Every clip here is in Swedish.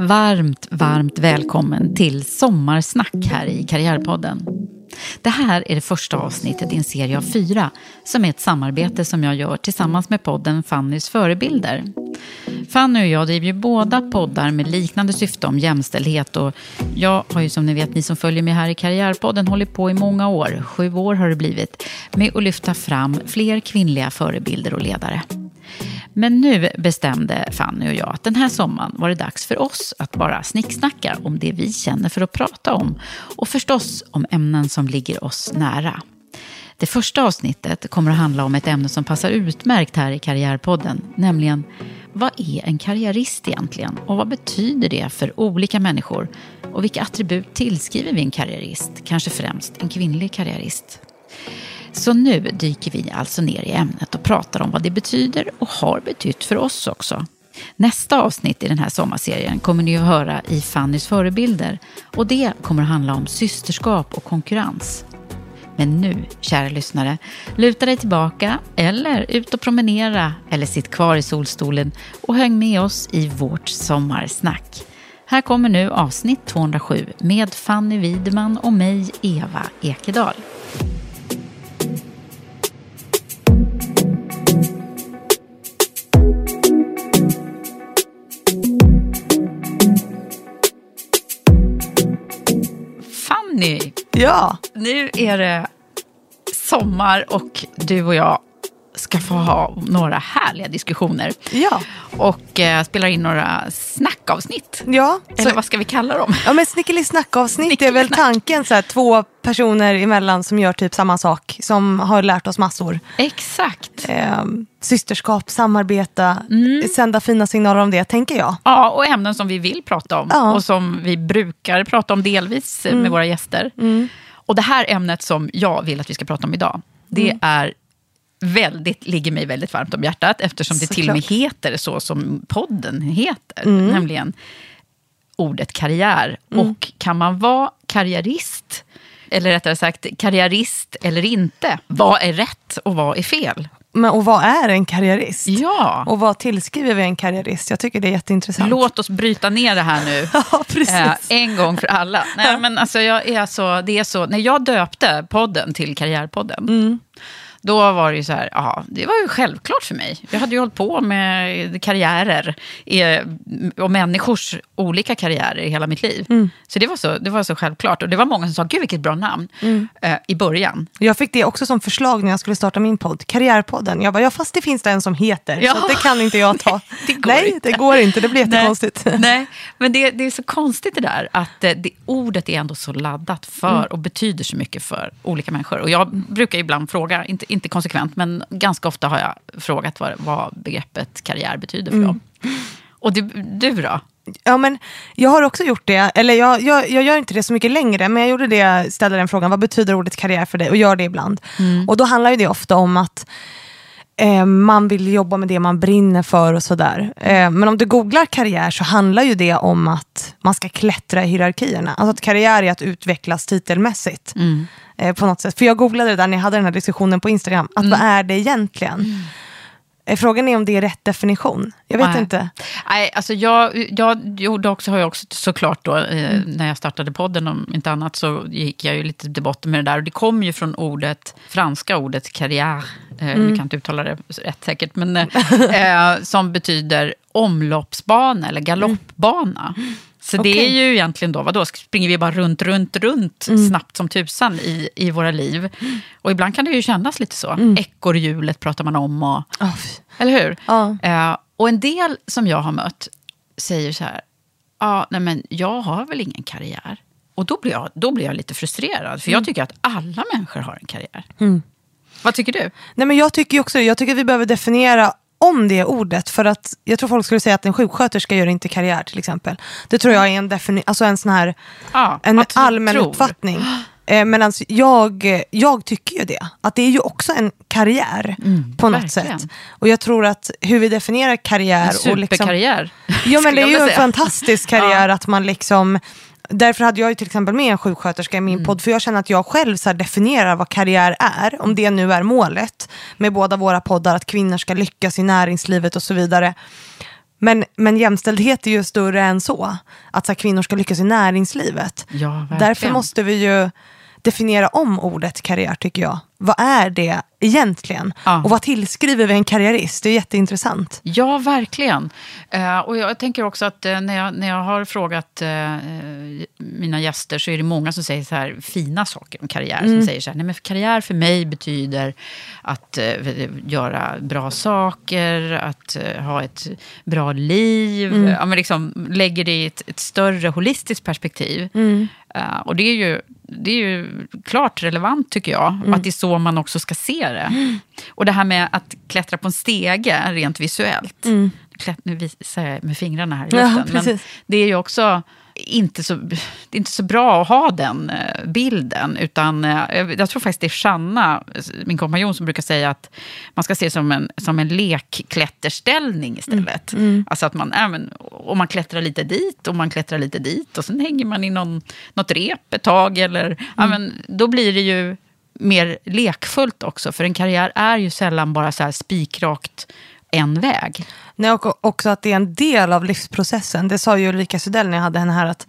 Varmt, varmt välkommen till Sommarsnack här i Karriärpodden. Det här är det första avsnittet i en serie av fyra som är ett samarbete som jag gör tillsammans med podden Fannys förebilder. Fanny och jag driver ju båda poddar med liknande syfte om jämställdhet och jag har ju som ni vet, ni som följer mig här i Karriärpodden, hållit på i många år, sju år har det blivit, med att lyfta fram fler kvinnliga förebilder och ledare. Men nu bestämde Fanny och jag att den här sommaren var det dags för oss att bara snicksnacka om det vi känner för att prata om. Och förstås om ämnen som ligger oss nära. Det första avsnittet kommer att handla om ett ämne som passar utmärkt här i Karriärpodden, nämligen vad är en karriärist egentligen och vad betyder det för olika människor och vilka attribut tillskriver vi en karriärist, kanske främst en kvinnlig karriärist? Så nu dyker vi alltså ner i ämnet och pratar om vad det betyder och har betytt för oss också. Nästa avsnitt i den här sommarserien kommer ni att höra i Fannys förebilder och det kommer att handla om systerskap och konkurrens. Men nu, kära lyssnare, luta dig tillbaka eller ut och promenera eller sitt kvar i solstolen och häng med oss i vårt sommarsnack. Här kommer nu avsnitt 207 med Fanny Widman och mig, Eva Ekedal. Fanny, Ja, nu är det sommar och du och jag ska få ha några härliga diskussioner. ja, Och eh, spelar in några snackavsnitt. ja. Eller vad ska vi kalla dem? Ja men snickelisnack-avsnitt det är väl Snickeli-snack. tanken, så här, två personer emellan som gör typ samma sak, som har lärt oss massor. Exakt. Eh, systerskap, samarbeta, Mm. sända fina signaler om det, tänker jag. Ja, och ämnen som vi vill prata om Ja. Mm. och som vi brukar prata om delvis eh, med våra gäster. Och det här ämnet som jag vill att vi ska prata om idag, det Mm. är väldigt, ligger mig väldigt varmt om hjärtat eftersom det till och med heter så som podden heter, Mm. nämligen ordet karriär. Och kan man vara karriärist, eller rättare sagt karriärist eller inte? Vad är rätt och vad är fel? Men, och vad är en karriärist? Ja, Och vad tillskriver vi en karriärist? Jag tycker det är jätteintressant. låt oss bryta ner det här nu. Ja, precis. Eh, en gång för alla. Nej, men alltså, jag är så, det är så, när jag döpte podden till Karriärpodden, Mm. Då var det ju så här, ja, det var ju självklart för mig. Jag hade ju hållit på med karriärer och människors olika karriärer i hela mitt liv. Mm. Så det var så, det var så självklart. Och det var många som sa, gud vilket bra namn, Mm. eh, i början. Jag fick det också som förslag när jag skulle starta min podd, Karriärpodden. Jag bara, ja fast det finns det en som heter, Ja. så det kan inte jag ta. det går Nej, inte. det går inte, det blir Nej, jättekonstigt. Nej, men det, det är så konstigt det där att eh, det, ordet är ändå så laddat för Mm. och betyder så mycket för olika människor. Och jag brukar ibland fråga, inte, inte konsekvent, men ganska ofta har jag frågat vad, vad begreppet karriär betyder för Mm. dem. Och du, du då? Ja, men jag har också gjort det. Eller jag, jag, jag gör inte det så mycket längre, men jag gjorde det, ställde den frågan, vad betyder ordet karriär för dig? Och gör det ibland. Och då handlar ju det ofta om att eh, man vill jobba med det man brinner för och sådär. Eh, men om du googlar karriär så handlar ju det om att man ska klättra i hierarkierna. Alltså att karriär är att utvecklas titelmässigt. Eh, på något sätt. För jag googlade det där när jag hade den här diskussionen på Instagram. Att Mm. vad är det egentligen? Eh, Frågan är om det är rätt definition. Jag vet Nej. inte. Nej, alltså jag, jag gjorde också, har jag också såklart då, eh, Mm. när jag startade podden om inte annat så gick jag ju lite till botten med det där. Och det kom ju från ordet, franska ordet karriär, eh, Mm. kan inte uttala det rätt säkert, men eh, eh, som betyder omloppsbana eller galoppbana. Så det Mm. Okej. är ju egentligen då, vadå, springer vi bara runt, runt, runt Mm. snabbt som tusan i, i våra liv. Och ibland kan det ju kännas lite så. Mm. Ekorrhjulet pratar man om och Oh, eller hur? Ja. Eh, och en del som jag har mött säger så här, ja, nej men jag har väl ingen karriär. Och då blir jag, då blir jag lite frustrerad, för jag tycker att alla människor har en karriär. Vad tycker du? Nej, men jag tycker också jag tycker att vi behöver definiera om det ordet. För att jag tror folk skulle säga att en sjuksköterska gör inte karriär till exempel. Det tror jag är en, defini- alltså en sån här Ja, en allmän tror. uppfattning. Eh, Men alltså, jag, jag tycker ju det. Att det är ju också en karriär på något Mm, verkligen. sätt. Och jag tror att hur vi definierar karriär... En och liksom, superkarriär. Ja men det är ju en fantastisk karriär att man liksom Därför hade jag ju till exempel med en sjuksköterska i min Mm. podd, för jag känner att jag själv så definierar vad karriär är, om det nu är målet med båda våra poddar, att kvinnor ska lyckas i näringslivet och så vidare. Men, men jämställdhet är ju större än så, att så här, kvinnor ska lyckas i näringslivet. Ja. Därför måste vi ju definiera om ordet karriär tycker jag. Vad är det egentligen? Ja. Och vad tillskriver vi en karriärist? Det är jätteintressant. Ja, verkligen. Eh, och jag tänker också att eh, när, jag, när jag har frågat eh, mina gäster så är det många som säger så här fina saker om karriär. Som säger så här, nej men karriär för mig betyder att eh, göra bra saker, att eh, ha ett bra liv. Ja, men liksom lägger det i ett, ett större holistiskt perspektiv. Eh, och det är ju det är ju klart relevant tycker jag, att det är så man också ska se det. Och det här med att klättra på en stege rent visuellt. Klätt, nu visar jag med fingrarna här i Ja, luften. men precis. det är ju också inte så, det är inte så bra att ha den eh, bilden. Utan eh, jag tror faktiskt det är Shanna, min kompanjon, som brukar säga att man ska se det som en, som en lekklätterställning istället. Alltså att man, ja, men, och man klättrar lite dit och man klättrar lite dit och sen hänger man i någon, något rep ett tag. Eller, ja, men, då blir det ju mer lekfullt också. För en karriär är ju sällan bara så spikrakt en väg. Nej, och också att det är en del av livsprocessen. Det sa ju Ulrika Sudell när jag hade henne här att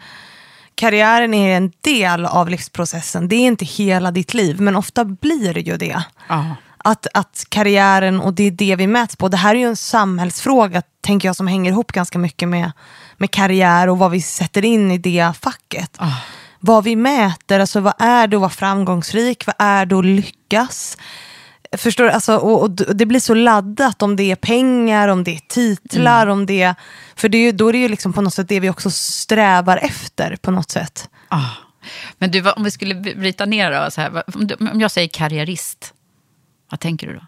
karriären är en del av livsprocessen. Det är inte hela ditt liv, men ofta blir det ju det. Att, att karriären, och det är det vi mäts på, det här är ju en samhällsfråga, tänker jag, som hänger ihop ganska mycket med, med karriär och vad vi sätter in i det facket. Vad vi mäter, alltså vad är det att vara framgångsrik, vad är det att lyckas? Förstår du? Alltså, och, och det blir så laddat om det är pengar, om det är titlar, om det är... För det är ju, då är det ju liksom på något sätt det vi också strävar efter på något sätt. Ah. Men du, om vi skulle bryta ner då, så här, om jag säger karriärist, vad tänker du då?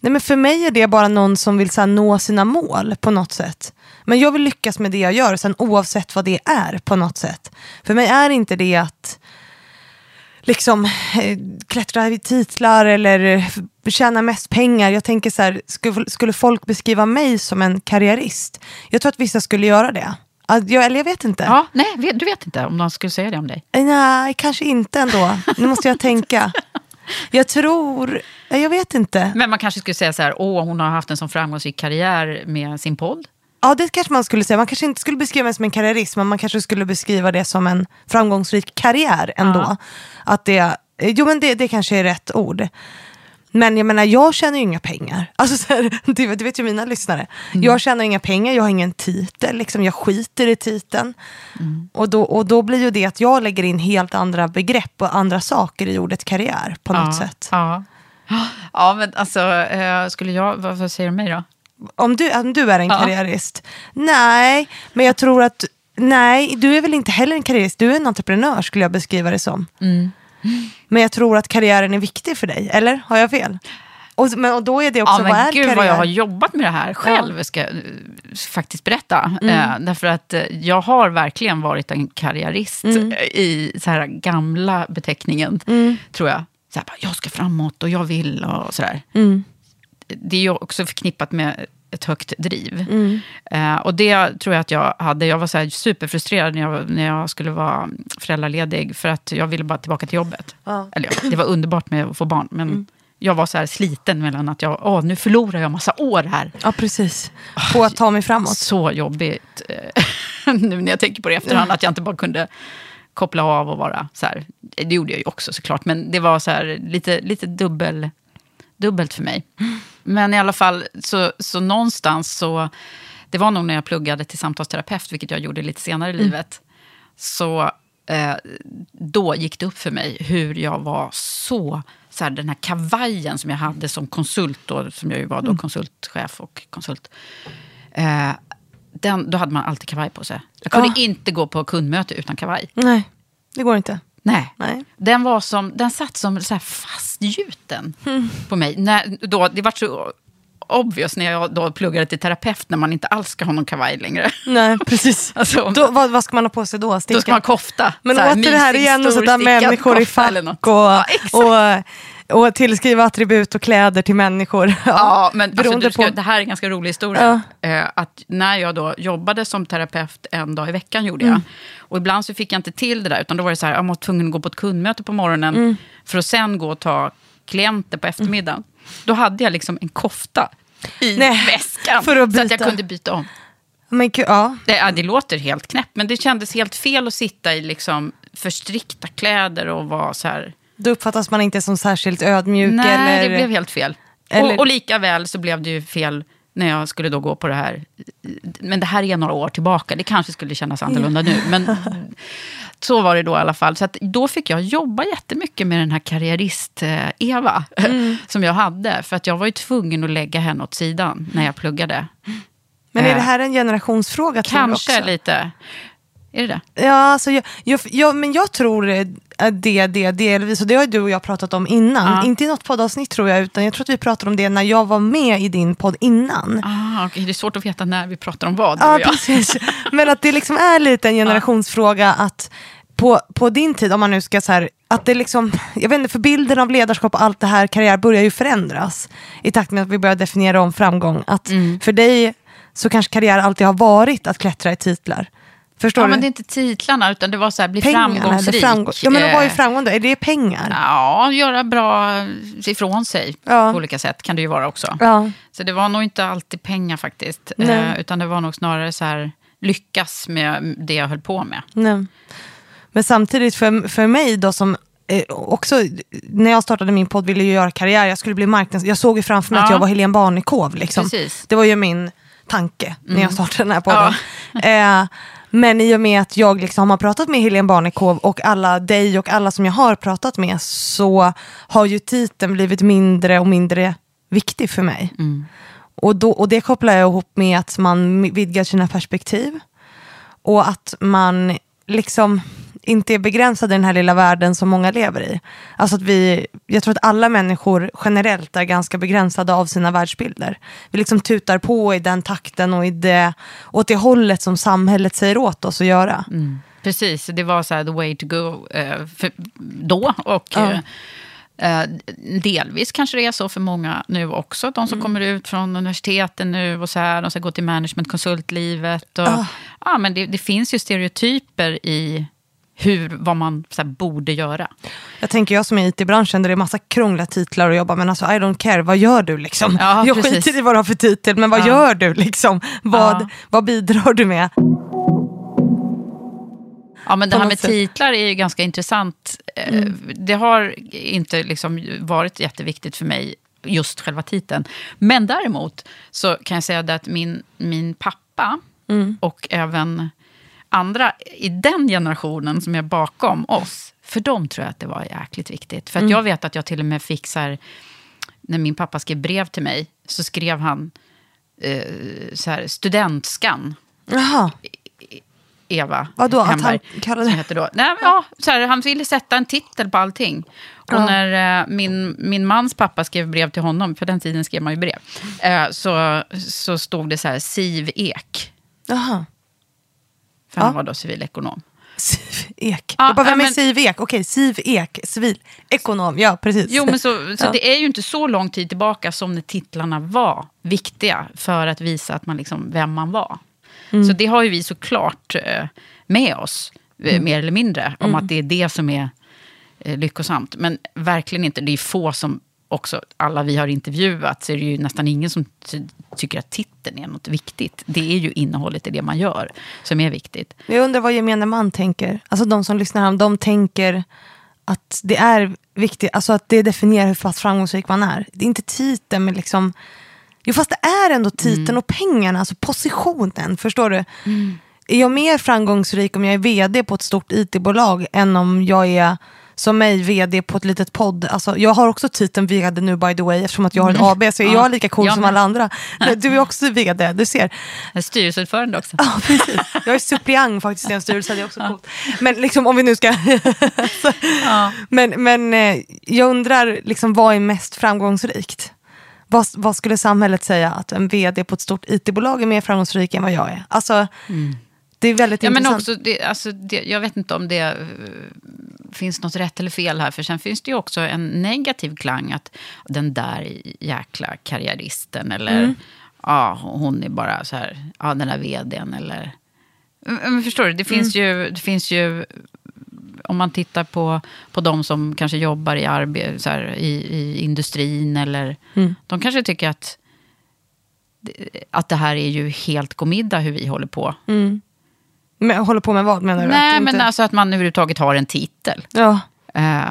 Nej, men för mig är det bara någon som vill så här, nå sina mål på något sätt. Men jag vill lyckas med det jag gör, sen oavsett vad det är på något sätt. För mig är inte det att liksom eh, klättra i titlar eller eh, tjäna mest pengar. Jag tänker så här, skulle, folk beskriva mig som en karriärist? Jag tror att vissa skulle göra det. Jag, eller jag vet inte. Ja, nej, du vet inte om någon skulle säga det om dig? Eh, Nej, kanske inte ändå. Nu måste jag tänka. Jag tror, jag vet inte. Men man kanske skulle säga så här, åh, hon har haft en sån framgångsrik karriär med sin podd. Ja, det kanske man skulle säga. Man kanske inte skulle beskriva mig som en karriärist, men man kanske skulle beskriva det som en framgångsrik karriär ändå. Att det, eh, jo, men det, det kanske är rätt ord. Men jag menar, jag tjänar ju inga pengar. Alltså, så här, det, det vet ju mina lyssnare. Jag tjänar inga pengar, jag har ingen titel. Liksom, jag skiter i titeln. Och, då, och då blir ju det att jag lägger in helt andra begrepp och andra saker i ordet karriär på något ja, sätt. Ja. ja, men alltså, eh, skulle jag, vad, vad säger du mig då? Om du, om du är en Ja. karriärist? Nej, men jag tror att nej, du är väl inte heller en karriärist. Du är en entreprenör skulle jag beskriva det som. Mm. Men jag tror att karriären är viktig för dig, eller har jag fel? Och, men, och då är det också, Ja, vad men är gud karriär? vad jag har jobbat med det här själv, ska jag eh, faktiskt berätta. Eh, därför att eh, jag har verkligen varit en karriärist eh, i så här gamla beteckningen, tror jag. Så här, bara, jag ska framåt och jag vill och sådär. Det är ju också förknippat med ett högt driv. Eh, och det tror jag att jag hade. Jag var så superfrustrerad när jag, när jag skulle vara föräldraledig. För att jag ville bara tillbaka till jobbet. Ja. Eller ja, det var underbart med att få barn. Men jag var så här sliten mellan att jag, åh, nu förlorar jag massa år här. Ja, precis. På att ta mig framåt. Så jobbigt. eh, nu när jag tänker på det i efterhand. Att jag inte bara kunde koppla av och vara så här. Det gjorde jag ju också såklart. Men det var så här lite, lite dubbel, dubbelt för mig. Men i alla fall, så, så någonstans så... Det var nog när jag pluggade till samtalsterapeut, vilket jag gjorde lite senare i livet. Så eh, då gick det upp för mig hur jag var så... så här, den här kavajen som jag hade som konsult, då, som jag ju var då, konsultchef och konsult. Eh, den, då hade man alltid kavaj på sig. Jag kunde Ja. inte gå på kundmöte utan kavaj. Nej, det går inte. Nej. Nej. Den, var som, den satt som så här fastgjuten på mig. När, då, det var så obvious när jag då pluggade till terapeut när man inte alls ska ha någon kavaj längre. Nej, precis. Alltså, Då, vad, vad ska man ha på sig då? Sticka? då ska man ha kofta. Men Så här åter det här igen och sätta människor i fack och, Ja, och, och tillskriva attribut och kläder till människor. Ja, men alltså, ska, på- det här är en ganska rolig historia. Eh, att när jag då jobbade som terapeut en dag i veckan gjorde jag. Och ibland så fick jag inte till det där. Utan då var det så här, jag var tvungen att gå på ett kundmöte på morgonen. För att sen gå och ta klienter på eftermiddagen. Då hade jag liksom en kofta i Nej, väskan. för att Så att jag kunde byta om. Men, ja. Det, ja, det låter helt knäppt, men det kändes helt fel att sitta i liksom för strikta kläder och vara så här... Då uppfattas man inte som särskilt ödmjuk. Nej, eller... det blev helt fel. eller- Och, och lika väl så blev det ju fel när jag skulle då gå på det här. Men det här är några år tillbaka, det kanske skulle kännas annorlunda nu. Men så var det då i alla fall. Så då fick jag jobba jättemycket med den här karriärist-Eva. Som jag hade. För att jag var ju tvungen att lägga henne åt sidan när jag pluggade. Men är det Eh, här en generationsfråga? Kanske lite. Är det det? Ja, alltså, jag, jag, jag, men jag tror eh, det, det delvis, och det har du och jag pratat om innan. Ja. Inte i något poddavsnitt tror jag, utan jag tror att vi pratade om det när jag var med i din podd innan. Ah, okej, Det är svårt att veta när vi pratar om vad. du Ja, och jag. precis. Men att det liksom är lite en generationsfråga att på, på din tid, om man nu ska så här, att det liksom, jag vet inte, för bilden av ledarskap och allt det här, karriär börjar ju förändras i takt med att vi börjar definiera om framgång. Att Mm. för dig så kanske karriär alltid har varit att klättra i titlar. Förstår Ja, du? men det är inte titlarna, utan det var så här, bli Pengarna, framgångsrik. framgång. Ja, men vad är Eh, framgång då? Är det pengar? Ja, göra bra ifrån sig Ja. på olika sätt kan det ju vara också. Ja. Så det var nog inte alltid pengar faktiskt. Nej. Eh, utan det var nog snarare så här, lyckas med det jag höll på med. Nej. Men samtidigt för, för mig då som eh, också, när jag startade min podd ville jag göra karriär, jag skulle bli marknads... Jag såg ju framför mig att Ja. jag var Helene Barnekow. Liksom. Precis. Mm. Det var ju min tanke när jag startade den här podden. Eh, men i och med att jag liksom har pratat med Helene Barnekow och alla dig och alla som jag har pratat med så har ju titeln blivit mindre och mindre viktig för mig. Och, då, och det kopplar jag ihop med att man vidgar sina perspektiv. Och att man liksom inte är begränsad i den här lilla världen som många lever i. Alltså att vi, jag tror att alla människor generellt är ganska begränsade av sina världsbilder. Vi liksom tutar på i den takten och i det, åt det hållet som samhället säger åt oss att göra. Precis, det var så här the way to go eh, för, då. Och Ja. eh, eh, delvis kanske det är så för många nu också. De som Mm. kommer ut från universiteten nu och så här, de ska gå till managementkonsultlivet. Och, Ja. ja, men det, det finns ju stereotyper i hur, vad man så här, borde göra. Jag tänker jag som är i IT-branschen där det är massa krångliga titlar att jobba men alltså I don't care, vad gör du liksom? Ja, jag precis. skiter i vad du har för titel men vad Ja. gör du liksom? Vad, Ja. vad bidrar du med? Ja, men det här med sätt. titlar är ju ganska intressant. Eh, Det har inte liksom varit jätteviktigt för mig, just själva titeln. Men däremot så kan jag säga att min, min pappa och även andra i den generationen som är bakom oss, för dem tror jag att det var jäkligt viktigt. För att jag vet att jag till och med fick så här, när min pappa skrev brev till mig, så skrev han eh, så här, studentskan. Jaha, Eva Vadå, att Hemberg, han kallade- som heter då. Nej, ja, så här, han ville sätta en titel på allting. Och Ja. när eh, min, min mans pappa skrev brev till honom, för den tiden skrev man ju brev, eh, så, så stod det så här, Siv Ek. jaha. För Ja. han var då civilekonom. Ek. Ja, jag bara, vem ja, är men- Siv Ek? Okej, Siv Ek, civil, ekonom, ja precis. Jo, men så, så Ja. det är ju inte så lång tid tillbaka som när titlarna var viktiga för att visa att man liksom, vem man var. Mm. Så det har ju vi såklart eh, med oss, eh, Mm. mer eller mindre, om att det är det som är eh, lyckosamt. Men verkligen inte, det är få som också, alla vi har intervjuat, så är det ju nästan ingen som ty- tycker att titeln är något viktigt. Det är ju innehållet i det man gör som är viktigt. Jag undrar vad gemene man tänker. Alltså de som lyssnar, här, de tänker att det är viktigt, alltså att det definierar hur pass framgångsrik man är. Det är inte titeln, men liksom... Jo, fast det är ändå titeln och pengarna, alltså positionen. Förstår du? Är jag mer framgångsrik om jag är vd på ett stort it-bolag än om jag är som mig, vd på ett litet podd. Alltså, jag har också titeln vd nu by the way, eftersom att jag har ett AB, så är Ja, jag lika cool jag som alla andra. Du är också vd, du ser. Jag är styrelseordförande också. Ja, precis. Jag är suppleant faktiskt i en styrelse, det är också coolt. Men liksom om vi nu ska... Men men eh, jag undrar, liksom, vad är mest framgångsrikt? Vad, vad skulle samhället säga att en vd på ett stort it-bolag är mer framgångsrik än vad jag är? Alltså, det är väldigt Ja, men intressant. också, det, alltså, det, jag vet inte om det eh, finns något rätt eller fel här. För sen finns det ju också en negativ klang. Att den där jäkla karriäristen. Eller Mm. ja, hon är bara så här, ja den där vdn. Eller, men förstår du, det finns, Mm. ju, det finns ju... Om man tittar på, på de som kanske jobbar i, arbe, så här, i, i industrin. Eller, Mm. De kanske tycker att, att det här är ju helt godmiddag hur vi håller på. Men, håller på med vad menar du? Nej, Att men inte- alltså att man överhuvudtaget har en titel. Ja. Eh,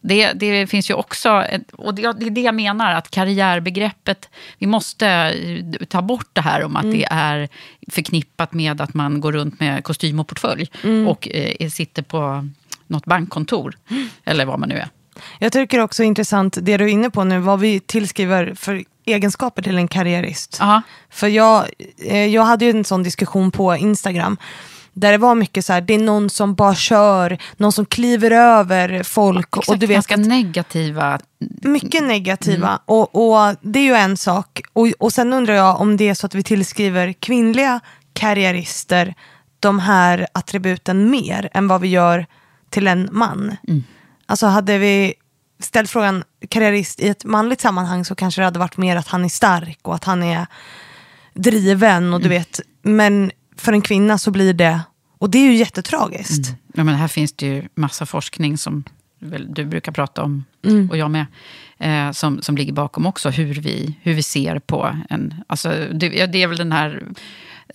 det, det finns ju också, och det, det är det jag menar, att karriärbegreppet, vi måste eh, ta bort det här om att det är förknippat med att man går runt med kostym och portfölj och eh, sitter på något bankkontor, eller vad man nu är. Jag tycker också intressant det du är inne på nu, vad vi tillskriver för egenskaper till en karriärist. Ja. För jag, eh, jag hade ju en sån diskussion på Instagram. Där det var mycket så här, det är någon som bara kör, någon som kliver över folk. Exakt, och du vet, ganska negativa. mycket negativa. Och, och det är ju en sak. Och, och sen undrar jag om det är så att vi tillskriver kvinnliga karriärister de här attributen mer än vad vi gör till en man. Alltså hade vi ställt frågan karriärist i ett manligt sammanhang så kanske det hade varit mer att han är stark och att han är driven och du vet. Men för en kvinna så blir det, och det är ju jättetragiskt. Ja, men här finns det ju massa forskning som du brukar prata om, och jag med, eh, som, som ligger bakom också hur vi, hur vi ser på en... Alltså, det, det är väl den här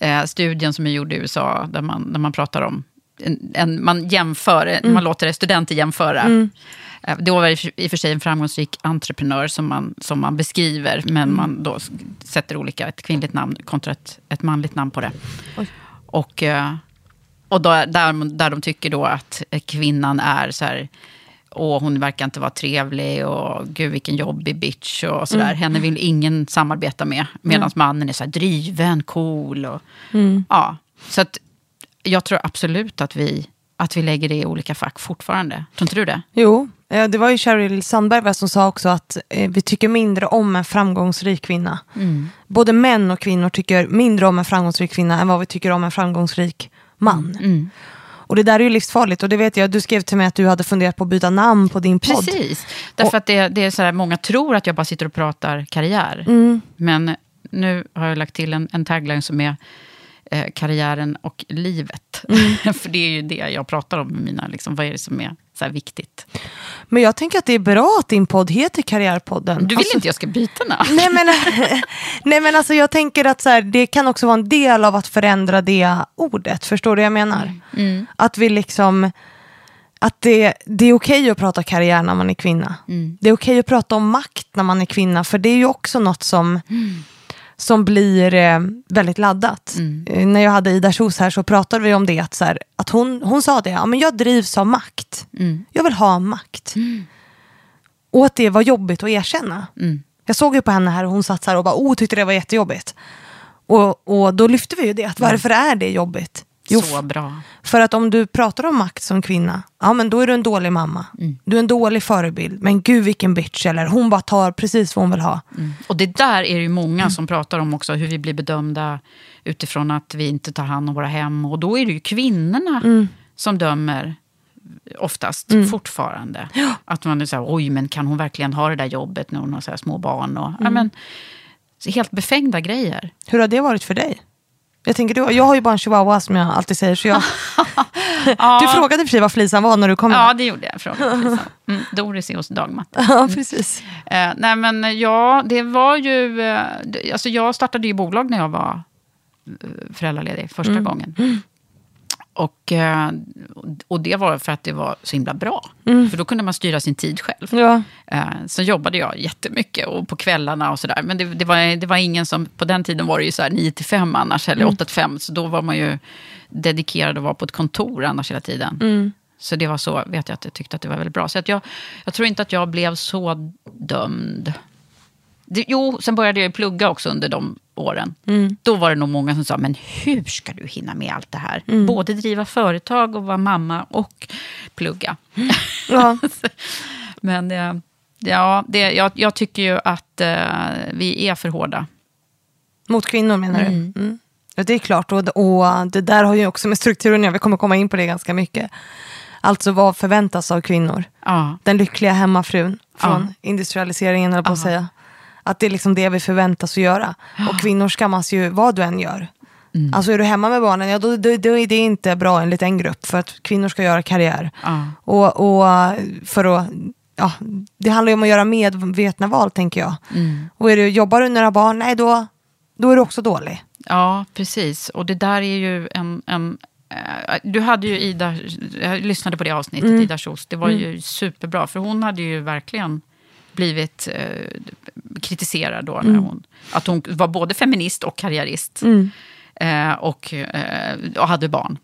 eh, studien som är gjord i USA, där man, där man pratar om... En, en, man jämför, man låter studenter jämföra. Eh, Det var i och för sig en framgångsrik entreprenör som man, som man beskriver, men man då sätter olika, ett kvinnligt namn kontra ett, ett manligt namn på det. Och, eh, och då, där, där de tycker då att kvinnan är så här, åh hon verkar inte vara trevlig och gud vilken jobbig bitch och sådär. Henne vill ingen samarbeta med. Medan mannen är så här driven, cool och ja. Så att jag tror absolut att vi, att vi lägger det i olika fack fortfarande. Tror inte du det? Jo, eh, det var ju Sheryl Sandberg som sa också att eh, vi tycker mindre om en framgångsrik kvinna. Både män och kvinnor tycker mindre om en framgångsrik kvinna än vad vi tycker om en framgångsrik man. Och det där är ju livsfarligt och det vet jag, du skrev till mig att du hade funderat på att byta namn på din podd. Precis. Därför att det, det är så här, många tror att jag bara sitter och pratar karriär. Men nu har jag lagt till en, en tagline som är eh, karriären och livet. För det är ju det jag pratar om med mina, liksom, vad är det som är så viktigt. Men jag tänker att det är bra att din podd heter Karriärpodden. Du vill Alltså- inte jag ska byta namn? Nej men, nej men alltså jag tänker att så här, det kan också vara en del av att förändra det ordet. Förstår du vad jag menar? Att vi liksom, att det, det är okej att prata karriär när man är kvinna. Det är okej att prata om makt när man är kvinna. För det är ju också något som, som blir eh, väldigt laddat. Eh, när jag hade Ida Kjos här så pratade vi om det. Att, så här, att hon, hon sa det, ja, men jag drivs av makt. Jag vill ha makt. Och att det var jobbigt att erkänna. Jag såg ju på henne här och hon satt så här och bara, oh, tyckte det var jättejobbigt. Och, och då lyfte vi ju det, att varför är det jobbigt? Jo, Så bra. för att om du pratar om makt som kvinna, ja men då är du en dålig mamma. Du är en dålig förebild, men gud vilken bitch, eller hon bara tar precis vad hon vill ha. Och det där är det ju många som pratar om också, hur vi blir bedömda utifrån att vi inte tar hand om våra hem. Och då är det ju kvinnorna som dömer oftast Mm. fortfarande. Att man är så här, oj men kan hon verkligen ha det där jobbet när hon har så små barn? Och, Mm. ja, men, helt befängda grejer. Hur har det varit för dig? Jag, tänker, du, jag har ju bara en chihuahua som jag alltid säger. Så jag, Du frågade i och för sig vad flisan var när du kom. Ja, det gjorde jag. Frågade. Mm, Doris är hos dagmatta. ja precis. Eh, nej men ja, det var ju... Eh, alltså jag startade ju bolag när jag var eh, föräldraledig första Mm. gången. Och, eh, och det var för att det var så himla bra. För då kunde man styra sin tid själv. Mm. Ja. Eh, Så jobbade jag jättemycket och på kvällarna och sådär. Men det, det, var, det var ingen som, på den tiden var det ju så här 9 till 5 annars, eller 8 till 5. Så då var man ju dedikerad att vara på ett kontor annars hela tiden. Så det var så, vet jag att jag tyckte att det var väldigt bra. Så att jag, jag tror inte att jag blev så dömd. Det, jo, sen började jag plugga också under de åren. Då var det nog många som sa, men hur ska du hinna med allt det här? Både driva företag och vara mamma och plugga. Ja. Men eh, ja, det, jag, jag tycker ju att eh, vi är för hårda. Mot kvinnor menar du? Mm. Ja, det är klart. Och, och det där har ju också med strukturen att göra. Vi kommer komma in på det ganska mycket. Alltså vad förväntas av kvinnor? Ja, Den lyckliga hemmafrun från industrialiseringen, eller på att säga. Att det är liksom det vi förväntas att göra. Och kvinnor skammas ju vad du än gör. Alltså är du hemma med barnen, ja då, då, då är det inte bra enligt en grupp. För att kvinnor ska göra karriär. ja, Och, och för att, ja, det handlar ju om att göra medvetna val tänker jag. Och är du, jobbar du har barn, nej då, då är du också dålig. ja, precis. Och det där är ju en... en eh, du hade ju Ida, jag lyssnade på det avsnittet, Ida Kjos. Det var ju superbra, för hon hade ju verkligen blivit eh, kritiserad då. När hon, att hon var både feminist och karriärist. Eh, och, eh, och hade barn.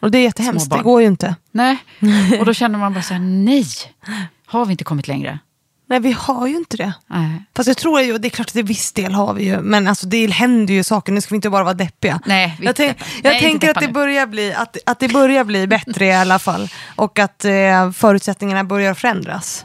Och det är jättehemskt, det går ju inte. Nej, och då känner man bara så här, nej, har vi inte kommit längre? Nej vi har ju inte det. Nej. Fast jag tror ju, det är klart att till viss del har vi ju, men alltså det händer ju saker, nu ska vi inte bara vara deppiga. Nej, jag tänk, jag Nej, tänker att det, börjar bli, att, att det börjar bli bättre i alla fall. Och att eh, förutsättningarna börjar förändras.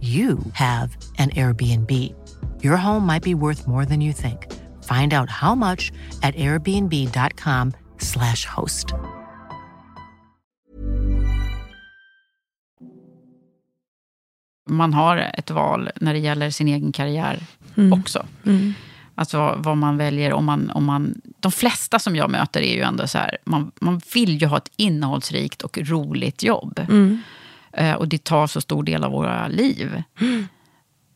you have an Airbnb. your home might be worth more than you think. Find out how much at airbnb.com slash host. Man har ett val när det gäller sin egen karriär Mm. också. Alltså vad, vad man väljer. Om man, om man, de flesta som jag möter är ju ändå så här, man, man vill ju ha ett innehållsrikt och roligt jobb. Mm. Eh, och det tar så stor del av våra liv.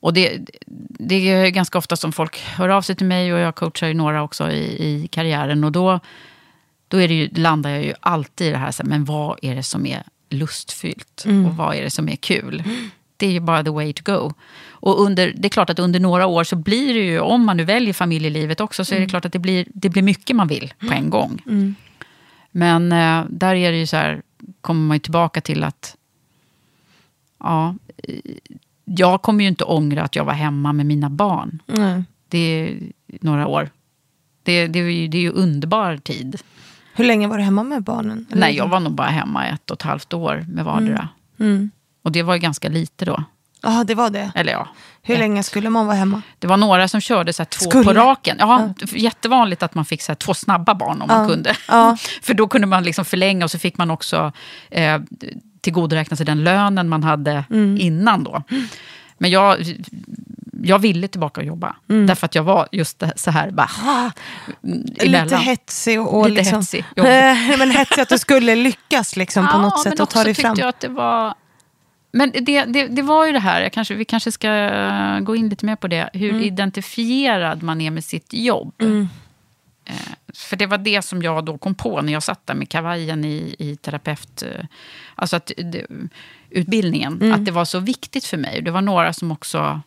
Och det, det är ganska ofta som folk hör av sig till mig och jag coachar ju några också i, i karriären. Och då, då är det ju, landar jag ju alltid i det här, så här, men vad är det som är lustfyllt? Mm. Och vad är det som är kul? Det är ju bara the way to go. Och under, det är klart att under några år så blir det ju, om man nu väljer familjelivet också, så är det klart att det blir, det blir mycket man vill på en gång. Men eh, där är det ju så här, kommer man ju tillbaka till att ja, jag kommer ju inte ångra att jag var hemma med mina barn. Nej. Det är några år. Det, det, är ju, det är ju underbar tid. Hur länge var du hemma med barnen? Eller? Nej, jag var nog bara hemma ett och ett halvt år med vardera. Mm. Och det var ju ganska lite då. Ja, det var det. Eller ja, Hur länge skulle man vara hemma? det var några som körde så två Skulle? på raken. Ja, Jättevanligt att man fick så två snabba barn om man Ja, kunde. ja. För då kunde man liksom förlänga och så fick man också eh, tillgodoräkna sig den lönen man hade Mm. innan då. Men jag, jag ville tillbaka och jobba. Mm. Därför att jag var just så här, bara, ah, Lite hetsig och, och Lite liksom, hetsig. Eh, men hetsig att du skulle lyckas liksom, på något sätt och ta dig tyckte fram. jag att det var... Men det, det, det var ju det här, jag kanske, vi kanske ska gå in lite mer på det, hur Mm. identifierad man är med sitt jobb. Eh, För det var det som jag då kom på när jag satt där med kavajen i, i terapeut... eh, Alltså att det, utbildningen, Mm. att det var så viktigt för mig. Det var några som också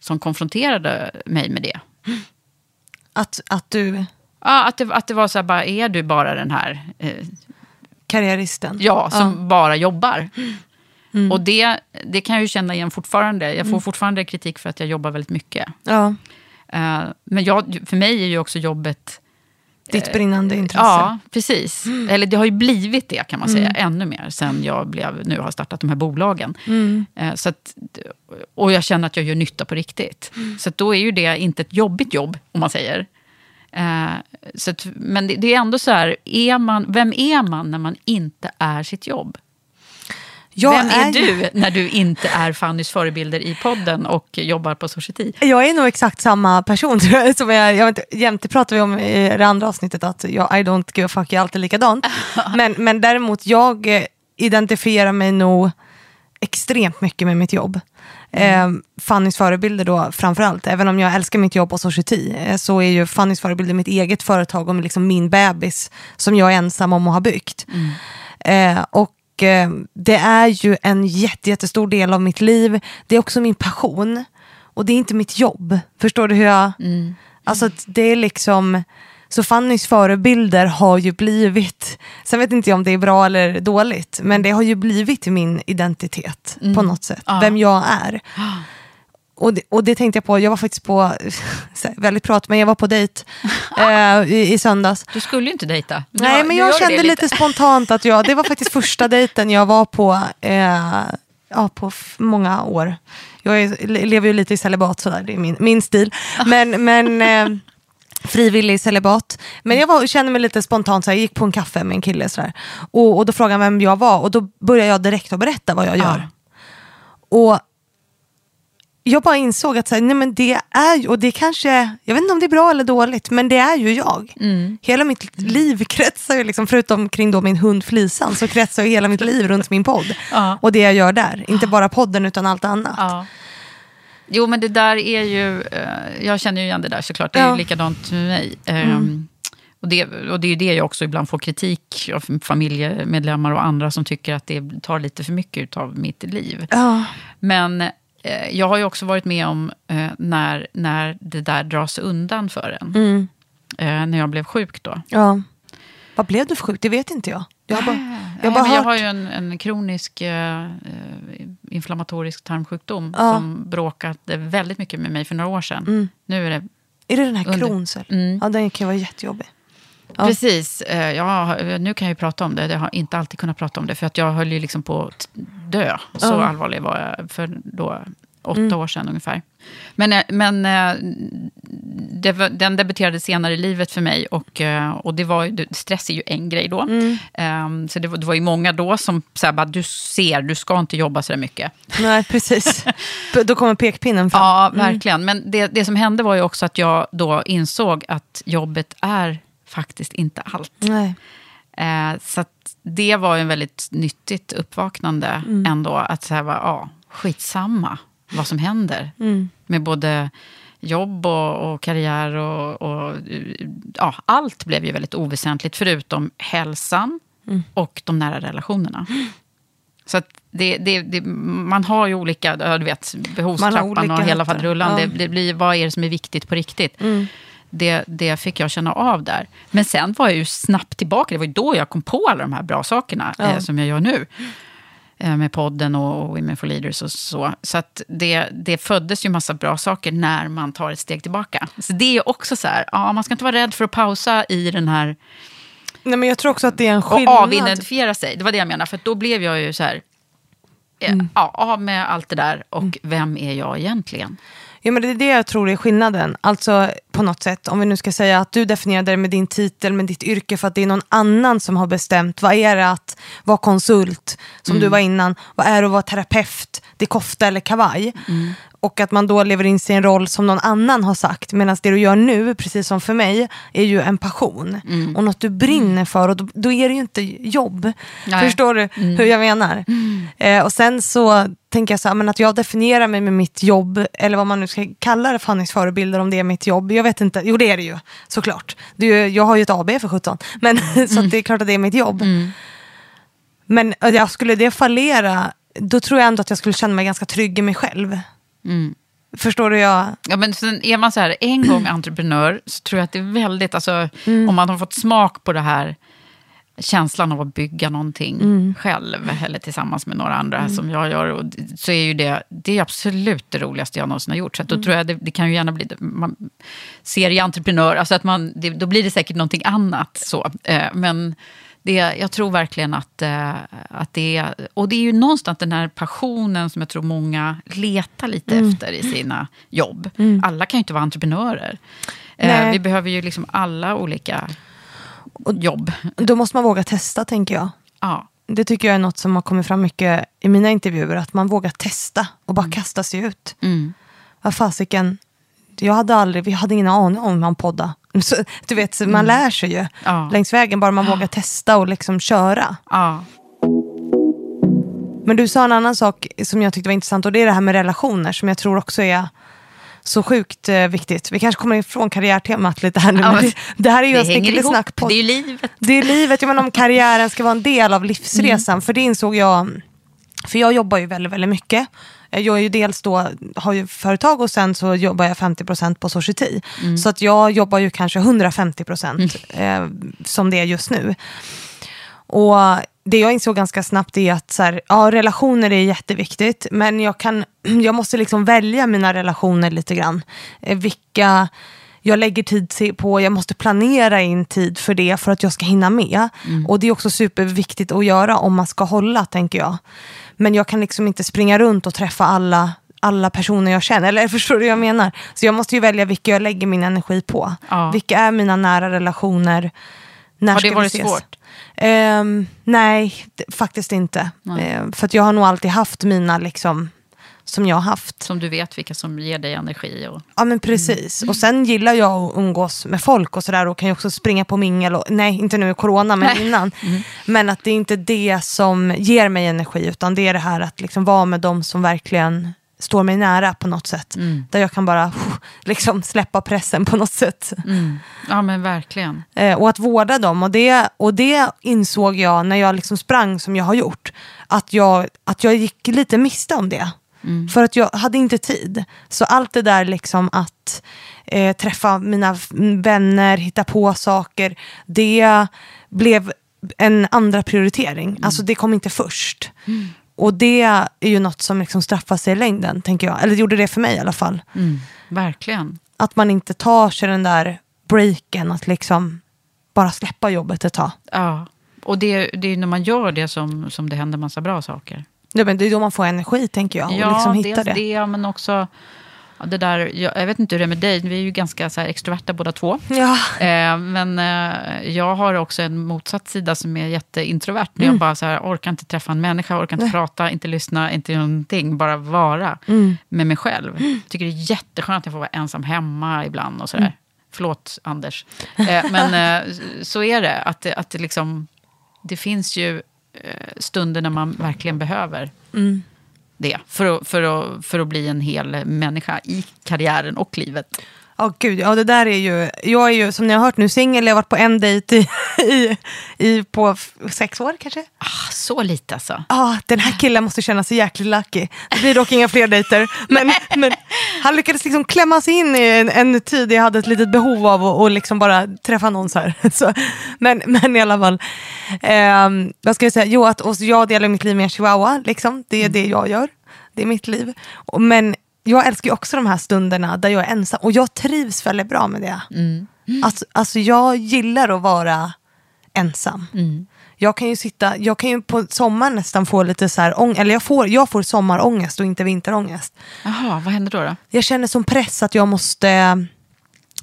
som konfronterade mig med det. Att, att du, Ja, att, det, att det var så här, bara, är du bara den här eh, karriäristen. Ja, som bara jobbar. Och det, det kan jag ju känna igen fortfarande. Jag får fortfarande kritik för att jag jobbar väldigt mycket. Ja, Eh, men jag, för mig är ju också jobbet... ditt brinnande intresse. Ja, precis. Eller det har ju blivit det kan man säga, ännu mer sen jag blev, nu har startat de här bolagen. Eh, så att, och jag känner att jag gör nytta på riktigt. Så att då är ju det inte ett jobbigt jobb, om man säger. Eh, så att, men det, det är ändå så här, är man, vem är man när man inte är sitt jobb? Jag Vem är, ju- du när du inte är Fannys förebilder i podden och jobbar på Society? Jag är nog exakt samma person tror jag. Som jag, jag vet, inte, jämt pratar vi om i det andra avsnittet att jag, I don't give a fuck, jag är alltid likadant. men, men däremot, jag eh, identifierar mig nog extremt mycket med mitt jobb. Eh, Fannys förebilder då framförallt, även om jag älskar mitt jobb på Society, eh, så är ju Fannys förebilder mitt eget företag och liksom min bebis som jag är ensam om att ha byggt. Eh, och eh, det är ju en jätte, jättestor del av mitt liv. Det är också min passion. Och det är inte mitt jobb. Förstår du hur jag... Alltså att det är liksom... Så Fannys förebilder har ju blivit, sen vet inte jag om det är bra eller dåligt, men det har ju blivit min identitet på något sätt. Vem jag är. Och det, och det tänkte jag på, jag var faktiskt på, väldigt prat, men jag var på dejt eh, i, i söndags. Du skulle ju inte dejta. Nu Nej men jag du kände det lite spontant att jag, det var faktiskt första dejten jag var på, eh, ja, på många år. Jag är, lever ju lite i celibat sådär, det är min, min stil. Men, men eh, frivillig celibat. Men jag var, kände mig lite spontant, så jag gick på en kaffe med en kille sådär. Och, och då frågade han vem jag var och då började jag direkt att berätta vad jag gör. Och jag bara insåg att så här, nej men det är ju, och det kanske, jag vet inte om det är bra eller dåligt, men det är ju jag. Hela mitt liv kretsar ju, liksom, förutom kring då min hund Flisan, så kretsar ju hela mitt liv runt min podd. Ja. Och det jag gör där, inte bara podden utan allt annat. Ja. Jo, men det där är ju... eh, jag känner ju igen det där såklart. Det är Ja. ju likadant med mig. Ehm, och, det, och det är ju det jag också ibland får kritik av familjemedlemmar och andra som tycker att det tar lite för mycket av mitt liv. Ja. Men jag har ju också varit med om eh, när, när det där dras undan för en. Mm. Eh, när jag blev sjuk då. Ja. Vad blev du för sjuk? Det vet inte jag. Jag har bara, jag har bara jag har ju en, en kronisk eh, eh, inflammatorisk tarmsjukdom Ja. som bråkade väldigt mycket med mig för några år sedan. Mm. Nu är det Är det den här under- Crohns? Mm. Ja, den kan vara jättejobbig. Ja. Precis. Eh, ja, nu kan jag ju prata om det. Jag har inte alltid kunnat prata om det. För att jag höll ju liksom på att dö. Så Ja. allvarlig var jag för då. åtta Mm. år sedan ungefär. Men, eh, men eh, det, den debuterade senare i livet för mig och, och det var, stress är ju en grej då. Mm. Ehm, så det var, det var ju många då som sa bara, du ser, du ska inte jobba så där mycket. Nej, precis. Då kommer pekpinnen fram. Ja, verkligen. Men det, det som hände var ju också att jag då insåg att jobbet är faktiskt inte allt. Nej. Eh, så det var ju en väldigt nyttigt uppvaknande Mm. ändå. Att säga, ja, skitsamma vad som händer. Mm. Med både jobb och, och karriär och, och ja, allt blev ju väldigt oväsentligt förutom hälsan Mm. och de nära relationerna. Så det, det, det, man har ju olika, du vet, behovstrappan olika och hela faderullan. Ja. Det, det blir, vad är det som är viktigt på riktigt? Mm. Det, det fick jag känna av där. Men sen var jag ju snabbt tillbaka. Det var ju då jag kom på alla de här bra sakerna Ja. eh, som jag gör nu. Eh, med podden och, och Women for Leaders och så. Så att det, det föddes ju massa bra saker när man tar ett steg tillbaka. Så det är också så här, ja, man ska inte vara rädd för att pausa i den här Nej, men jag tror också att det är en och skillnad. avidentifiera sig. Det var det jag menade. För då blev jag ju så här, eh, Mm. ja, av med allt det där och vem är jag egentligen? Ja, men det är det jag tror är skillnaden. Alltså på något sätt, om vi nu ska säga att du definierade det med din titel, med ditt yrke för att det är någon annan som har bestämt. Vad är det att vara konsult, som du var innan? Vad är det att vara terapeut? Det är kofta eller kavaj. Och att man då lever in en roll som någon annan har sagt. Medan det du gör nu, precis som för mig, är ju en passion. Och något du brinner för. Och då, då är det ju inte jobb. Nej. Förstår du hur jag menar? Eh, och sen så tänker jag så här, men att jag definierar mig med mitt jobb, eller vad man nu ska kalla det, Fannys förebilder, om det är mitt jobb. Jag vet inte, jo det är det ju, såklart. Det ju, jag har ju ett AB för 17, men så att det är klart att det är mitt jobb. Men eh, jag skulle det fallera, då tror jag ändå att jag skulle känna mig ganska trygg i mig själv. Förstår du? Jag, Ja, men sen är man så här, en gång entreprenör så tror jag att det är väldigt, alltså, om man har fått smak på det här känslan av att bygga någonting själv eller tillsammans med några andra som jag gör. Och, så är ju det, det är absolut det roligaste jag någonsin har gjort. Så då tror jag det, det kan ju gärna bli, man, serieentreprenör, alltså att man, det, då blir det säkert någonting annat. Så. Eh, men det, jag tror verkligen att, eh, att det är, och det är ju någonstans den här passionen som jag tror många letar lite efter i sina jobb. Alla kan ju inte vara entreprenörer. Eh, Nej. vi behöver ju liksom alla olika jobb. då måste man våga testa, tänker jag. Ja. Det tycker jag är något som har kommit fram mycket i mina intervjuer, att man vågar testa och bara kasta sig ut. Mm. Vad fasiken, jag hade aldrig, vi hade ingen aning om man podda. Så, du vet, man lär sig ju Mm. Ja. längs vägen, bara man vågar testa och liksom köra. Ja. Men du sa en annan sak som jag tyckte var intressant och det är det här med relationer som jag tror också är så sjukt eh, viktigt. Vi kanske kommer ifrån karriärtemat lite här nu. Ja, det, det här är ju det en snickeli-snack-podd. Det är ju livet. Det är livet, jag menar om karriären ska vara en del av livsresan. Mm. För det insåg jag, för jag jobbar ju väldigt, väldigt mycket. Jag är ju dels då, har ju företag och sen så jobbar jag 50% på Society. Mm. Så att jag jobbar ju kanske 150% eh, som det är just nu. Och det jag insåg ganska snabbt är att så här, ja, relationer är jätteviktigt, men jag, kan, jag måste liksom välja mina relationer lite grann. Eh, vilka jag lägger tid på, jag måste planera in tid för det för att jag ska hinna med. Och det är också superviktigt att göra om man ska hålla, tänker jag. Men jag kan liksom inte springa runt och träffa alla alla personer jag känner, eller förstår du vad jag menar? Så jag måste ju välja vilka jag lägger min energi på. Ja. Vilka är mina nära relationer? När Har det varit svårt? Ehm, nej, faktiskt inte. Nej. Ehm, för jag har nog alltid haft mina liksom, som jag har haft. Som du vet vilka som ger dig energi. Och, Ja men precis. Och sen gillar jag att umgås med folk och sådär och kan ju också springa på mingel. Och, nej, inte nu i corona men Nej. innan. Men att det är inte det som ger mig energi utan det är det här att liksom vara med dem som verkligen står mig nära på något sätt. Där jag kan bara liksom släppa pressen på något sätt. ja men verkligen. Eh, och att vårda dem. Och det, och det insåg jag när jag liksom sprang som jag har gjort. Att jag, att jag gick lite miste om det. För att jag hade inte tid. Så allt det där liksom att eh, träffa mina vänner, hitta på saker. Det blev en andra prioritering. Alltså det kom inte först. Och det är ju något som liksom straffar sig i längden, tänker jag. Eller det gjorde det för mig i alla fall. Verkligen. Att man inte tar sig den där breaken, att liksom bara släppa jobbet ett tag. Ja. Och det, det är när man gör det som, som det händer massa bra saker. Ja, men det är då man får energi tänker jag. Och Ja, liksom hitta det. det, men också det där, jag, jag vet inte hur det är med dig, vi är ju ganska så extroverta båda två. Ja. Eh, men eh, jag har också en motsatt sida som är jätteintrovert. När Mm. jag bara så här, orkar inte träffa en människa, orkar inte Nej. prata, inte lyssna, inte göra någonting. Bara vara Mm. med mig själv. Tycker det är jätteskönt att jag får vara ensam hemma ibland och sådär. Mm. Förlåt, Anders. Eh, men eh, så är det. Att, det, att det, liksom, det finns ju stunder när man verkligen behöver Mm. det. För att, för, att, för att bli en hel människa i karriären och livet. Ja, gud. Ja, det där är ju... Jag är ju, som ni har hört nu, singel. Jag har varit på en dejt i, i, i, på sex år kanske. Ah, så lite alltså. Ja, den här killen måste känna sig jäkligt lucky. Det blir dock inga fler dejter. Men, men han lyckades liksom klämma sig in i en, en tid jag hade ett litet behov av att och liksom bara träffa någon så här. Så, men, men i alla fall. ehm, vad ska jag säga? Jo, att och jag delar mitt liv med en chihuahua. Liksom. Det är det jag gör. Det är mitt liv. Men jag älskar ju också de här stunderna där jag är ensam. Och jag trivs väldigt bra med det. Alltså, alltså jag gillar att vara ensam. Jag kan ju sitta, jag kan ju på sommaren nästan få lite så här, ång- eller jag får, jag får sommarångest och inte vinterångest. Jaha, vad händer då? då? Jag känner som press att jag måste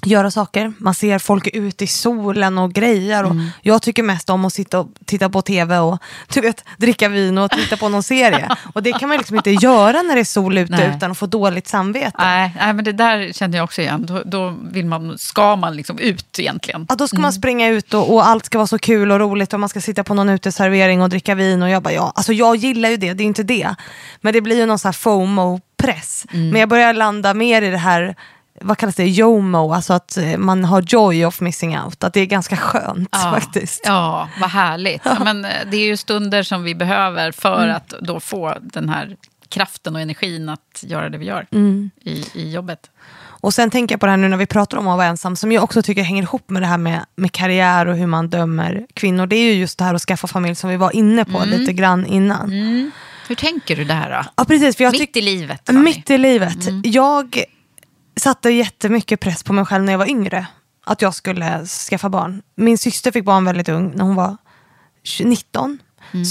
göra saker. Man ser folk ute i solen och grejer. Och Mm. Jag tycker mest om att sitta och titta på tv och du vet, dricka vin och titta på någon serie. Och det kan man liksom inte göra när det är sol ute Nej. utan att få dåligt samvete. Nej, nej, men det där känner jag också igen. Då, då vill man, ska man liksom ut egentligen. Ja, då ska man springa ut och, och allt ska vara så kul och roligt och man ska sitta på någon uteservering och dricka vin och jag bara ja, alltså jag gillar ju det, det är inte det. Men det blir ju någon sån här FOMO-press. Men jag börjar landa mer i det här, vad kallas det, JOMO, alltså att eh, man har joy of missing out. Att det är ganska skönt faktiskt. Ja, vad härligt. Ja, men, eh, det är ju stunder som vi behöver för Mm. att då få den här kraften och energin att göra det vi gör Mm. i, i jobbet. Och sen tänker jag på det här nu när vi pratar om att vara ensam, som jag också tycker hänger ihop med det här med, med karriär och hur man dömer kvinnor. Det är ju just det här att skaffa familj som vi var inne på lite grann innan. Hur tänker du det här då? Ja, precis, för jag Mitt i livet. Mitt i livet. Jag satte jättemycket press på mig själv när jag var yngre. Att jag skulle skaffa barn. Min syster fick barn väldigt ung, när hon var 20 19.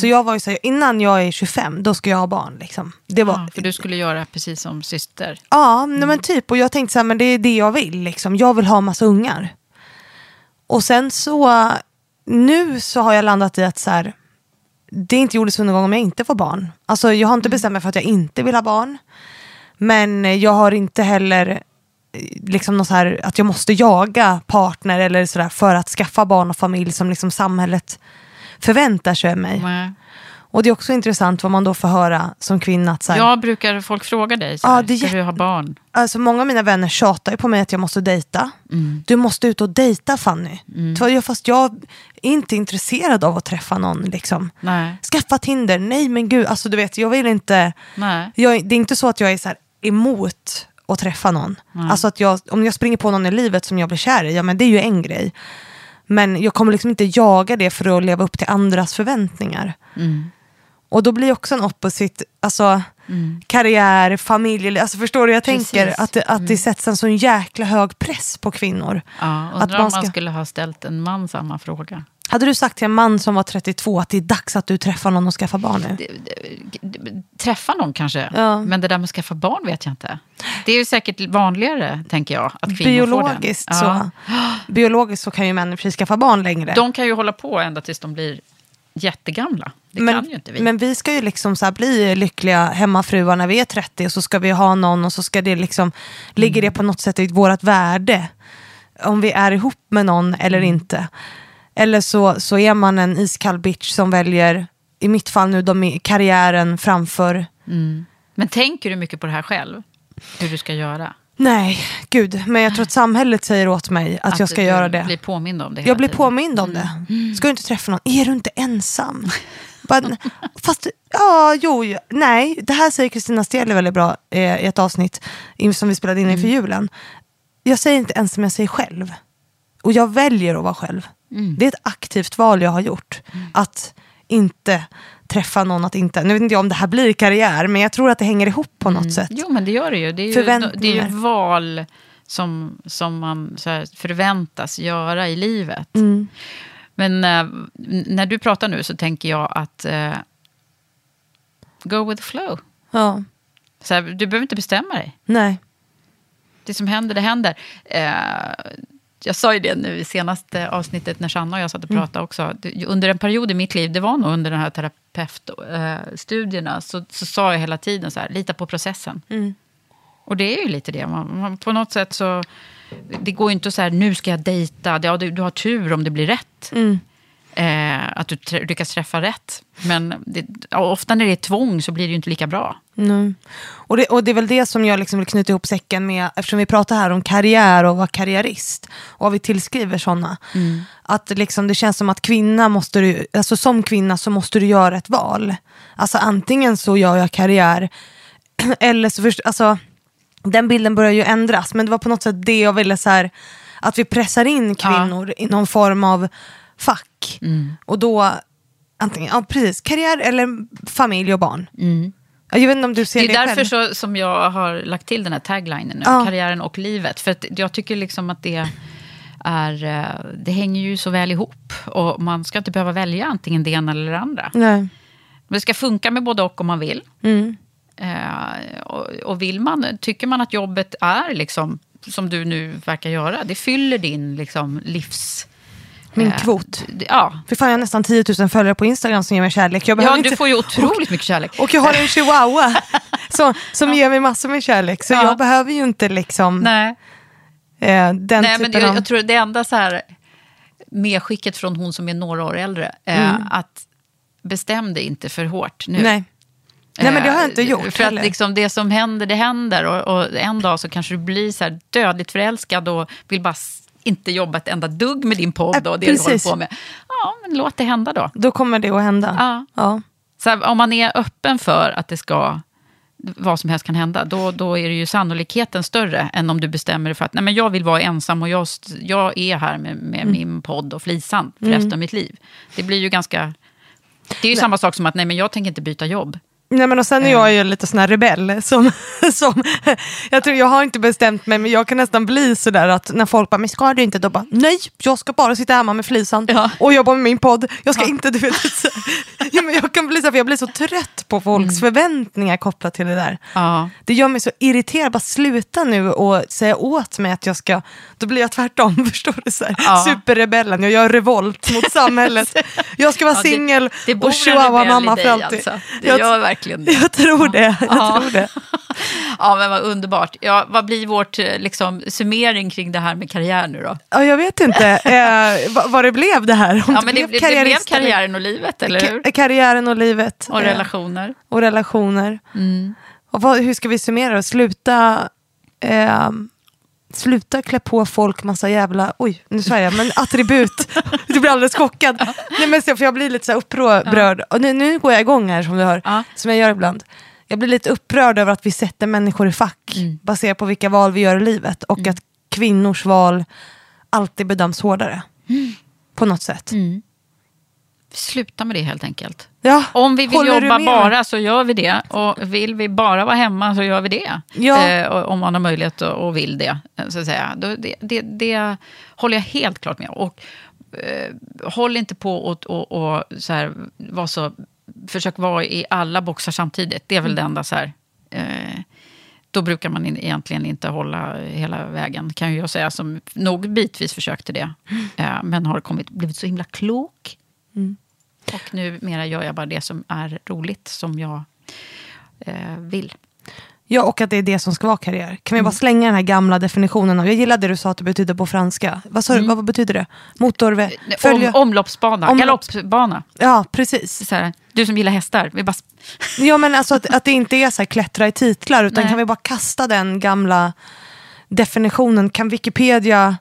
Så jag var ju så här, innan jag är 25, då ska jag ha barn. Liksom. Det var, Ja, för du skulle göra precis som syster. Ja, nej, men typ. Och jag tänkte så här, men det är det jag vill. Liksom. Jag vill ha massa ungar. Och sen så, nu så har jag landat i att så här, det är inte jordens undergång om jag inte får barn. Alltså jag har inte bestämt mig för att jag inte vill ha barn. Men jag har inte heller liksom något så här, att jag måste jaga partner eller sådär för att skaffa barn och familj som liksom samhället förväntar sig av mig. Nej. Och det är också intressant vad man då får höra som kvinna. Att så Jag brukar folk fråga dig, så Ja, här, det är ska du ha barn? Alltså många av mina vänner tjatar på mig att jag måste dejta. Du måste ut och dejta Fanny. Jag- Fast jag är inte intresserad av att träffa någon. Liksom. Nej. Skaffa Tinder, nej men gud. Alltså, du vet, jag vill inte... Nej. Jag, det är inte så att jag är så här emot att träffa någon. Alltså att jag, om jag springer på någon i livet som jag blir kär i, ja men det är ju en grej. Men jag kommer liksom inte jaga det för att leva upp till andras förväntningar. Och då blir också en opposite, alltså karriär, familj, alltså förstår du jag tänker? Precis. Att det, att det sätts en sån jäkla hög press på kvinnor. Ja, Att undrar man om man ska- skulle ha ställt en man samma fråga. Hade du sagt till en man som var 32 att det är dags att du träffar någon och skaffar barn nu? Träffa någon kanske, Ja. men det där med att skaffa barn vet jag inte. Det är ju säkert vanligare, tänker jag, att kvinnor Biologiskt får den. så, biologiskt så kan ju män skaffa barn längre. De kan ju hålla på ända tills de blir jättegamla. Det men, kan ju inte vi. men vi ska ju liksom så bli lyckliga hemmafruar när vi är 30 och så ska vi ha någon och så ska det liksom, ligger Mm. det på något sätt i vårt värde. Om vi är ihop med någon eller Mm. inte. Eller så, så är man en iskall bitch som väljer, i mitt fall nu, de, karriären framför Men tänker du mycket på det här själv? Hur du ska göra? Nej, gud. Men jag tror att samhället säger åt mig att, jag ska du göra det. blir påmind om det Jag blir tiden. påmind om det. Ska du inte träffa någon? Är du inte ensam? Fast, ja, jo, nej. Det här säger Kristina Steli väldigt bra eh, i ett avsnitt som vi spelade in inför julen. Jag säger inte ensam, jag säger själv. Och jag väljer att vara själv. Det är ett aktivt val jag har gjort. Att inte träffa någon, att inte... Nu vet inte jag om det här blir karriär, men jag tror att det hänger ihop på något sätt. Jo, men det gör det ju. Det är ju, det är ju val som, som man förväntas göra i livet. Mm. Men n- när du pratar nu så tänker jag att eh, go with the flow. Ja. Så här, du behöver inte bestämma dig. Nej. Det som händer, det händer. Eh, jag sa ju det nu i senaste avsnittet när Sanna och jag satt och pratade också. Det- Under en period i mitt liv, det var nog under den här terapeutstudierna, så, så sa jag hela tiden så här, lita på processen. Och det är ju lite det. Man, man, på något sätt så, det går ju inte att säga nu ska jag dejta. Ja, du, du har tur om det blir rätt. Eh, att du lyckas träffa rätt. Men det, ofta när det är tvång så blir det ju inte lika bra. Nej. Och, det, och det är väl det som jag liksom vill knyta ihop säcken med, eftersom vi pratar här om karriär och vara karriärist, och vad vi tillskriver sådana. Att liksom, det känns som att kvinna måste du, alltså som kvinna så måste du göra ett val. Alltså antingen så gör jag karriär, eller så först, alltså, den bilden börjar ju ändras, men det var på något sätt det jag ville så här, att vi pressar in kvinnor i någon form av fack. Och då, antingen, ja precis, karriär eller familj och barn. Ja, Jag vet inte om du ser Det det, är därför så, som jag har lagt till den här taglinen nu, Ja. karriären och livet. För att jag tycker liksom att det är, eh, det hänger ju så väl ihop. Och man ska inte behöva välja antingen det ena eller det andra. Nej. Det ska funka med både och om man vill. Mm. Eh, och, och vill man, tycker man att jobbet är liksom, som du nu verkar göra, det fyller din liksom, livs... Min eh, kvot. Ja. För fan, jag har nästan 10 000 följare på Instagram som ger mig kärlek. Jag ja, du inte... får ju otroligt mycket kärlek. Och jag har en chihuahua som, som ger mig massor med kärlek. Så Ja. jag behöver ju inte liksom Nej. eh, den Nej, men typen jag, av... jag tror det enda så här medskicket från hon som är några år äldre, eh, att bestäm dig inte för hårt nu. Mm. Nej. Nej, men det har jag Eh, inte gjort För heller. att liksom det som händer, det händer. Och, och en dag så kanske du blir så här dödligt förälskad och vill bara inte jobba ett enda dugg med din podd Eh, och det du precis. håller på med. Ja, men låt det hända då. Då kommer det att hända. Ja. Ja. Så om man är öppen för att det ska, vad som helst kan hända, då, då är det ju sannolikheten större än om du bestämmer dig för att nej, men jag vill vara ensam och jag, jag är här med, med Mm. min podd och Flisan för resten av mitt liv. Det blir ju ganska... Det är ju samma sak som att nej, men jag tänker inte byta jobb. Nej, men och sen är jag ju lite sån här rebell. Som, som, jag, tror, jag har inte bestämt mig, men jag kan nästan bli sådär att när folk bara, men ska du inte? Då bara, nej, jag ska bara sitta hemma med flisan Ja. och jobba med min podd. Jag ska inte, du vet. Så, ja, men jag kan bli så för jag blir så trött på folks förväntningar kopplat till det där. Ja. Det gör mig så irriterad, bara sluta nu och säga åt mig att jag ska, då blir jag tvärtom, förstår du? Så här. Ja. Superrebellen, jag gör revolt mot samhället. Jag ska vara Ja, singel och chihuahua-mamma för alltid. alltså. Det Jag- gör verkligen det. jag tror det. Jag Ja. tror det. Ja, men vad underbart. Ja, vad blir vårt eh, liksom, summering kring det här med karriär nu då? Ja, jag vet inte eh, vad, vad det blev det här. Om Ja, men det, det, det blev karriären och livet, eller hur? Ka- karriären och livet. Och eh, relationer. och relationer. Mm. Och vad, hur ska vi summera det? Sluta, eh, sluta klä på folk massa jävla, oj nu sa jag, men attribut. du blir alldeles chockad. Nej, men, så- för jag blir lite så upprörd. Och nu, nu går jag igång här som du hör, Ja. som jag gör ibland. Jag blir lite upprörd över att vi sätter människor i fack Mm. baserat på vilka val vi gör i livet. Och att kvinnors val alltid bedöms hårdare. Mm. På något sätt. Sluta med det helt enkelt. Ja, Om vi vill jobba bara så gör vi det. Och vill vi bara vara hemma så gör vi det. Ja. Eh, om man har möjlighet och, vill det. eh, Så att säga. Det, det. Det håller jag helt klart med. Och eh, håll inte på och, och, och så här, var så, försök vara i alla boxar samtidigt. Det är väl Mm. det enda så här. Eh, då brukar man in, egentligen inte hålla hela vägen, kan jag säga, som nog bitvis försökte det. Eh, men har kommit, blivit så himla klok. Och numera gör jag bara det som är roligt, som jag eh, vill. Ja, och att det är det som ska vara karriär. Kan vi Mm. bara slänga den här gamla definitionen av, jag gillade det du sa att det betyder på franska. Vad, sa du, vad betyder det? Nej, Följa- Om, omloppsbana, Omlopps- galoppbana. Ja, precis. Här, du som gillar hästar, vi bara... Ja, men alltså att, att det inte är så här klättra i titlar, utan Nej. kan vi bara kasta den gamla definitionen? Kan Wikipedia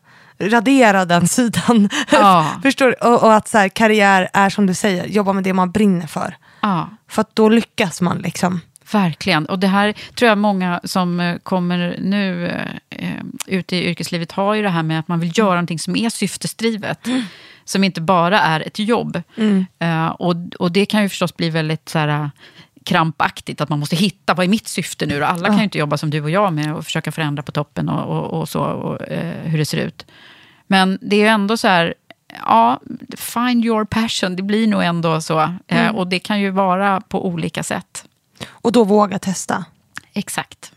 radera den sidan? Ja. Förstår? Och, och att så här, karriär är som du säger, jobba med det man brinner för. Ja, För att då lyckas man liksom. verkligen. Och det här tror jag många som eh, kommer nu eh, ut i yrkeslivet har ju det här med att man vill göra någonting som är syftesdrivet. Som inte bara är ett jobb. Eh, och, och det kan ju förstås bli väldigt så här, krampaktigt, att man måste hitta, vad är mitt syfte nu då? Alla kan ju inte jobba som du och jag med och försöka förändra på toppen och, och, och så, och, eh, hur det ser ut. Men det är ju ändå så här, ja, find your passion, det blir nog ändå så. Eh, och det kan ju vara på olika sätt. Och då våga testa. Exakt.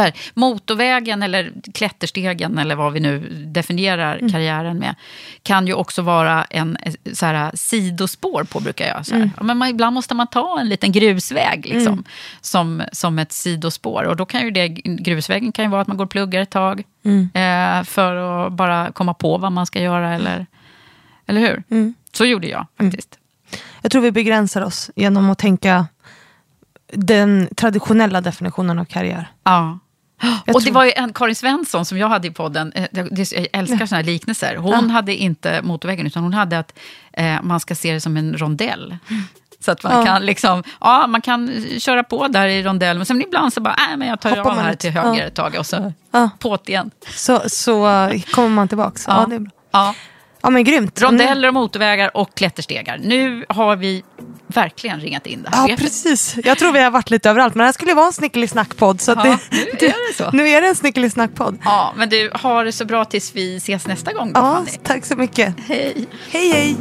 Här, motorvägen eller klätterstegen eller vad vi nu definierar mm. karriären med kan ju också vara en så här, sidospår på, brukar jag säga. Mm. Men man, ibland måste man ta en liten grusväg liksom, mm. som, som ett sidospår. Och då kan ju det, grusvägen kan ju vara att man går och pluggar ett tag mm. eh, för att bara komma på vad man ska göra. Eller, eller hur? Mm. Så gjorde jag faktiskt. Jag tror vi begränsar oss genom att tänka den traditionella definitionen av karriär. Ja. Jag och det var ju en Karin Svensson som jag hade i podden, eh, jag älskar såna här liknelser. Hon ja. hade inte motorvägen, utan hon hade att eh, man ska se det som en rondell. Så att man, ja. kan liksom, ja, man kan köra på där i rondellen, men sen ibland så bara, nej men jag tar Hoppar av här till höger ja. ett tag och så ja. påt igen. Så, så kommer man tillbaka. Ja. ja, det är bra. Ja. Ja men grymt. Rondeller och motorvägar och klätterstegar. Nu har vi verkligen ringat in det här. Ja precis. Jag tror vi har varit lite överallt. Men det här skulle vara en snickelisnackpodd. Så ja, det, nu är det så. Nu är det en snickelisnackpodd. Ja, men du, har det så bra tills vi ses nästa gång då, ja, Fanny. Tack så mycket. Hej. Hej hej.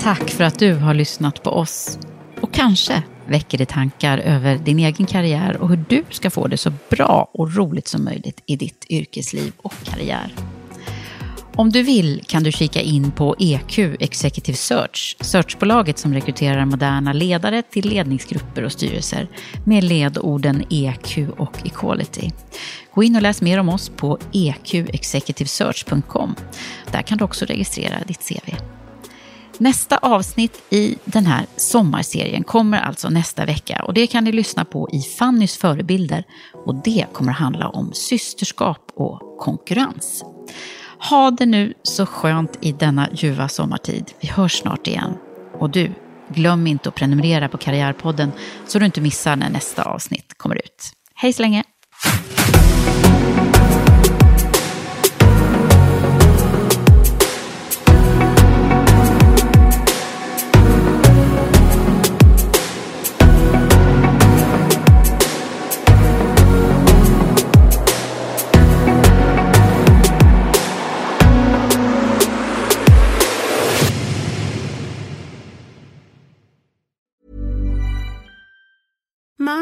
Tack för att du har lyssnat på oss. Och kanske väcker det tankar över din egen karriär och hur du ska få det så bra och roligt som möjligt i ditt yrkesliv och karriär. Om du vill kan du kika in på EQ Executive Search, searchbolaget som rekryterar moderna ledare till ledningsgrupper och styrelser med ledorden EQ och Equality. Gå in och läs mer om oss på eqexecutivesearch.com. Där kan du också registrera ditt CV. Nästa avsnitt i den här sommarserien kommer alltså nästa vecka och det kan ni lyssna på i Fannys förebilder och det kommer att handla om systerskap och konkurrens. Ha det nu så skönt i denna ljuva sommartid. Vi hörs snart igen. Och du, glöm inte att prenumerera på Karriärpodden så du inte missar när nästa avsnitt kommer ut. Hej så länge!